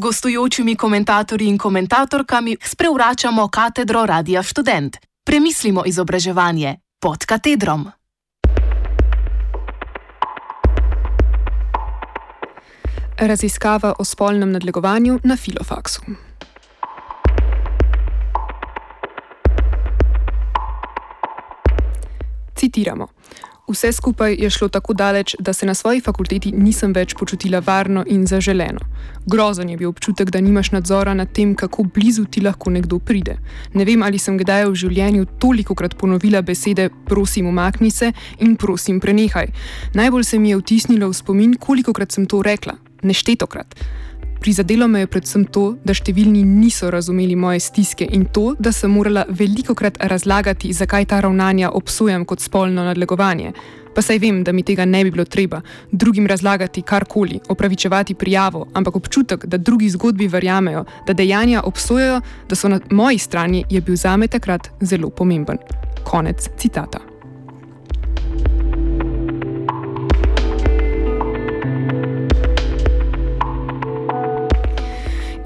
gostujočimi komentatorji in komentatorkami sprevračamo katedro Radia Student. Premislimo izobraževanje pod katedrom. Raziskava o spolnem nadlegovanju na filofaksu. Citiramo. Vse skupaj je šlo tako daleč, da se na svoji fakulteti nisem več počutila varno in zaželeno. Grozen je bil občutek, da nimaš nadzora nad tem, kako blizu ti lahko nekdo pride. Ne vem, ali sem kdaj v življenju toliko krat ponovila besede: prosim, umakni se in prosim, prenehaj. Najbolj se mi je vtisnilo v spomin, koliko krat sem to rekla. Neštetokrat. Prizadelo me je predvsem to, da številni niso razumeli moje stiske in to, da sem morala veliko krat razlagati, zakaj ta ravnanja obsojam kot spolno nadlegovanje. Pa saj vem, da mi tega ne bi bilo treba, drugim razlagati karkoli, opravičevati prijavo, ampak občutek, da drugi zgodbi verjamejo, da dejanja obsojajo, da so na moji strani, je bil zame takrat zelo pomemben. Konec citata.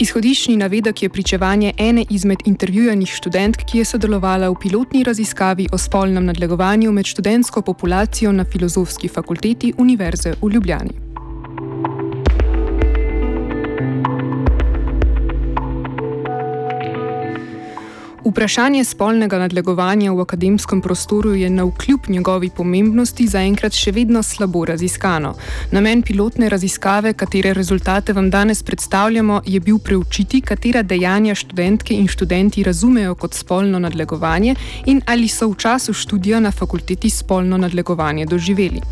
Izhodiščni navedek je pričevanje ene izmed intervjujanih študentk, ki je sodelovala v pilotni raziskavi o spolnem nadlegovanju med študentsko populacijo na Filozofski fakulteti Univerze v Ljubljani. Vprašanje spolnega nadlegovanja v akademskem prostoru je na vkljub njegovi pomembnosti zaenkrat še vedno slabo raziskano. Namen pilotne raziskave, katere rezultate vam danes predstavljamo, je bil preučiti, katera dejanja študentke in študenti razumejo kot spolno nadlegovanje in ali so v času študija na fakulteti spolno nadlegovanje doživeli.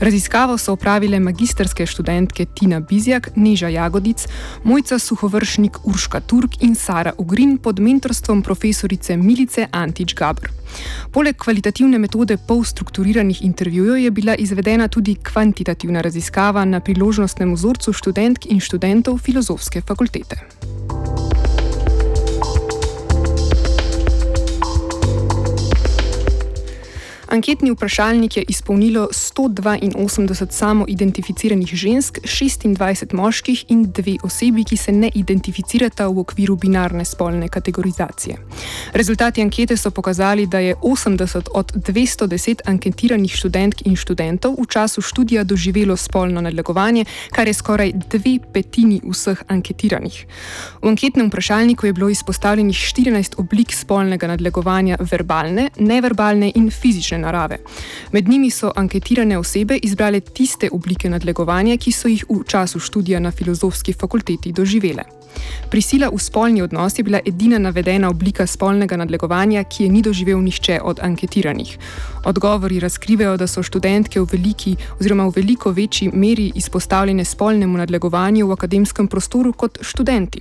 Raziskavo so opravile magisterske študentke Tina Bizjak, Neža Jagodic, Mojca Suhovršnik, Urška Turk in Sara Ugrin pod mentorstvom profesora profesorice Milice Antič Gabr. Poleg kvalitativne metode polstrukturiranih intervjujev je bila izvedena tudi kvantitativna raziskava na priložnostnem vzorcu študentk in študentov filozofske fakultete. Anketni vprašalnik je izpolnilo 182 samoidentificiranih žensk, 26 moških in dve osebi, ki se ne identificirata v okviru binarne spolne kategorizacije. Rezultati ankete so pokazali, da je 80 od 210 anketiranih študentk in študentov v času študija doživelo spolno nadlegovanje, kar je skoraj dve petini vseh anketiranih. V anketnem vprašalniku je bilo izpostavljenih 14 oblik spolnega nadlegovanja: verbalne, neverbalne in fizične narave. Med njimi so anketirane osebe izbrale tiste oblike nadlegovanja, ki so jih v času študija na filozofski fakulteti doživele. Prisila v spolni odnos je bila edina navedena oblika spolnega nadlegovanja, ki je ni doživel nihče od anketiranih. Odgovori razkrivajo, da so študentke v veliki oziroma v veliko večji meri izpostavljene spolnemu nadlegovanju v akademskem prostoru kot študenti.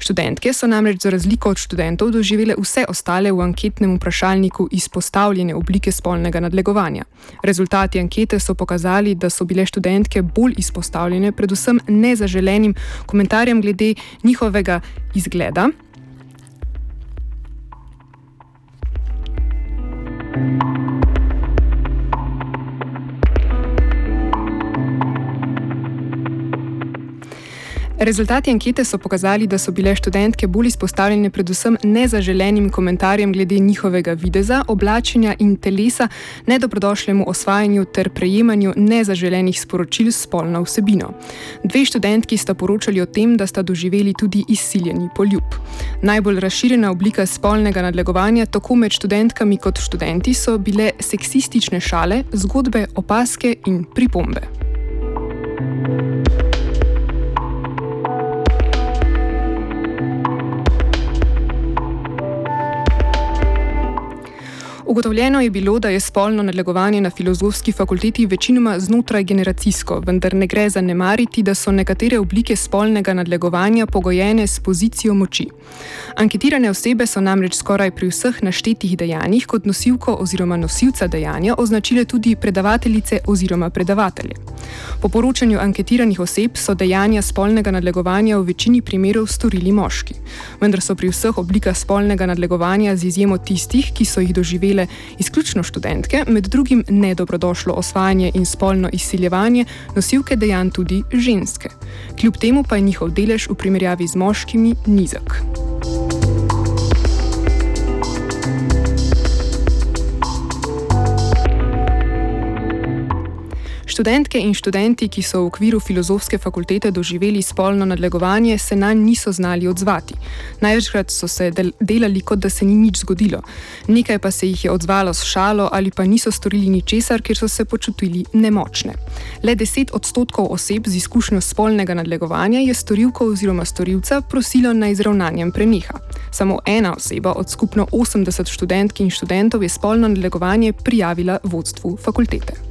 Študentke so namreč za razliko od študentov doživele vse ostale v anketnem vprašalniku izpostavljene oblike spolnega nadlegovanja. Rezultati ankete so pokazali, da so bile študentke bolj izpostavljene predvsem nezaželenim komentarjem glede njihovega izgleda. Rezultati ankete so pokazali, da so bile študentke bolj izpostavljene predvsem nezaželenim komentarjem glede njihovega videza, oblačenja in telesa, nedobrodošlemu osvajanju ter prejemanju nezaželenih sporočil s spolno vsebino. Dve študentki sta poročali o tem, da sta doživeli tudi izsiljeni poljub. Najbolj razširjena oblika spolnega nadlegovanja tako med študentkami kot študenti so bile seksistične šale, zgodbe, opaske in pripombe. Ugotovljeno je bilo, da je spolno nadlegovanje na filozofski fakulteti večinoma znotraj generacijsko, vendar ne gre zanemariti, da so nekatere oblike spolnega nadlegovanja pogojene s pozicijo moči. Anketirane osebe so namreč skoraj pri vseh naštetih dejanjih kot nosilko oziroma nosilca dejanja označile tudi predavateljice oziroma predavatelje. Po poročanju anketiranih oseb so dejanja spolnega nadlegovanja v večini primerov storili moški. Vendar so pri vseh oblikah spolnega nadlegovanja, z izjemo tistih, ki so jih doživele izključno študentke, med drugim nedobrodošlo osvajanje in spolno izsiljevanje, nosilke dejanj tudi ženske. Kljub temu pa je njihov delež v primerjavi z moškimi nizek. Študentke in študenti, ki so v okviru filozofske fakultete doživeli spolno nadlegovanje, se na njih niso znali odzvati. Največkrat so se del delali, kot da se ni nič zgodilo. Nekaj pa se jih je odzvalo s šalo ali pa niso storili ničesar, ker so se počutili nemočne. Le 10 odstotkov oseb z izkušnjo spolnega nadlegovanja je storilko oziroma storilca prosilo naj izravnanjem preneha. Samo ena oseba od skupno 80 študentk in študentov je spolno nadlegovanje prijavila vodstvu fakultete.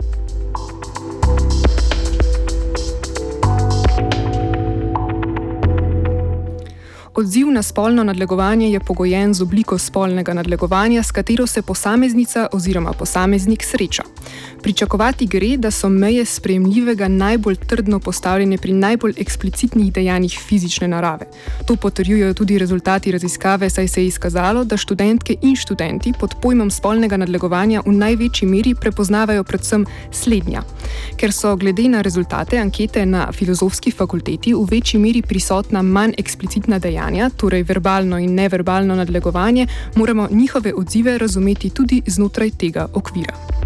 Odziv na spolno nadlegovanje je pogojen z obliko spolnega nadlegovanja, s katero se posameznica oziroma posameznik sreča. Pričakovati gre, da so meje sprejemljivega najbolj trdno postavljene pri najbolj eksplicitnih dejanjih fizične narave. To potrjujejo tudi rezultati raziskave, saj se je izkazalo, da študentke in študenti pod pojmom spolnega nadlegovanja v največji meri prepoznavajo predvsem slednja. Ker so glede na rezultate ankete na filozofski fakulteti v večji meri prisotna manj eksplicitna dejanja, torej verbalno in neverbalno nadlegovanje, moramo njihove odzive razumeti tudi znotraj tega okvira.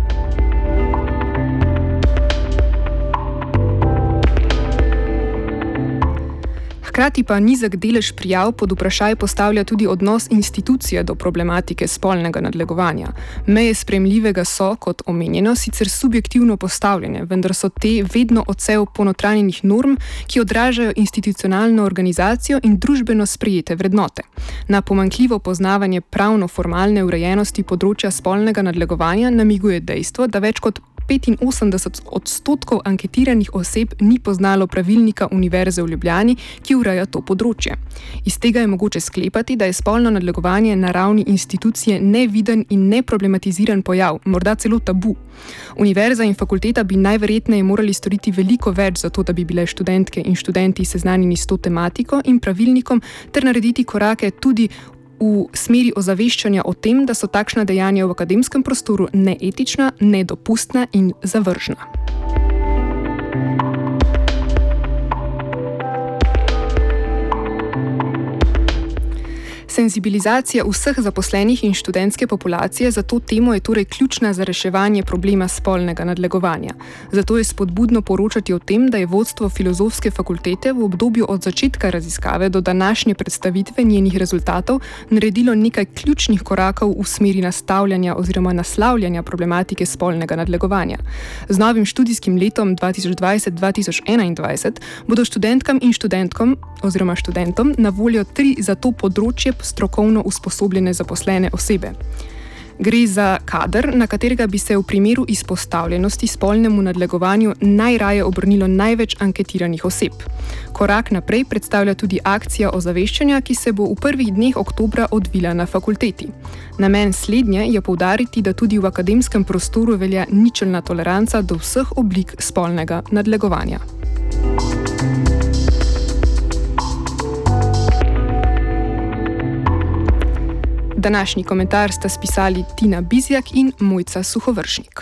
Hkrati pa nizek delež prijav pod vprašaj postavlja tudi odnos institucije do problematike spolnega nadlegovanja. Meje spremljivega so, kot omenjeno, sicer subjektivno postavljene, vendar so te vedno odsev ponotranjenih norm, ki odražajo institucionalno organizacijo in družbeno sprejete vrednote. Na pomankljivo poznavanje pravno-formalne urejenosti področja spolnega nadlegovanja namiguje dejstvo, da več kot 85 odstotkov anketiranih oseb ni poznalo pravilnika Univerze v Ljubljani, ki ureja to področje. Iz tega je mogoče sklepati, da je spolno nadlegovanje na ravni institucije neviden in neproblematiziran pojav, morda celo tabu. Univerza in fakulteta bi najverjetneje morali storiti veliko več za to, da bi bile študentke in študenti seznanjeni s to tematiko in pravilnikom, ter narediti korake tudi v smeri ozaveščanja o tem, da so takšna dejanja v akademskem prostoru neetična, nedopustna in zavržna. Senzibilizacija vseh zaposlenih in študentske populacije za to temo je torej ključna za reševanje problema spolnega nadlegovanja. Zato je spodbudno poročati o tem, da je vodstvo filozofske fakultete v obdobju od začetka raziskave do današnje predstavitve njenih rezultatov naredilo nekaj ključnih korakov v smeri nastavljanja oziroma naslavljanja problematike spolnega nadlegovanja. Z novim študijskim letom 2020-2021 bodo študentkam in študentkom oziroma študentom na voljo tri za to področje strokovno usposobljene zaposlene osebe. Gre za kader, na katerega bi se v primeru izpostavljenosti spolnemu nadlegovanju najraje obrnilo največ anketiranih oseb. Korak naprej predstavlja tudi akcija ozaveščanja, ki se bo v prvih dneh oktobra odvila na fakulteti. Namen slednje je povdariti, da tudi v akademskem prostoru velja ničelna toleranca do vseh oblik spolnega nadlegovanja. Današnji komentar sta spisali Tina Bizjak in Mojca Suhovršnik.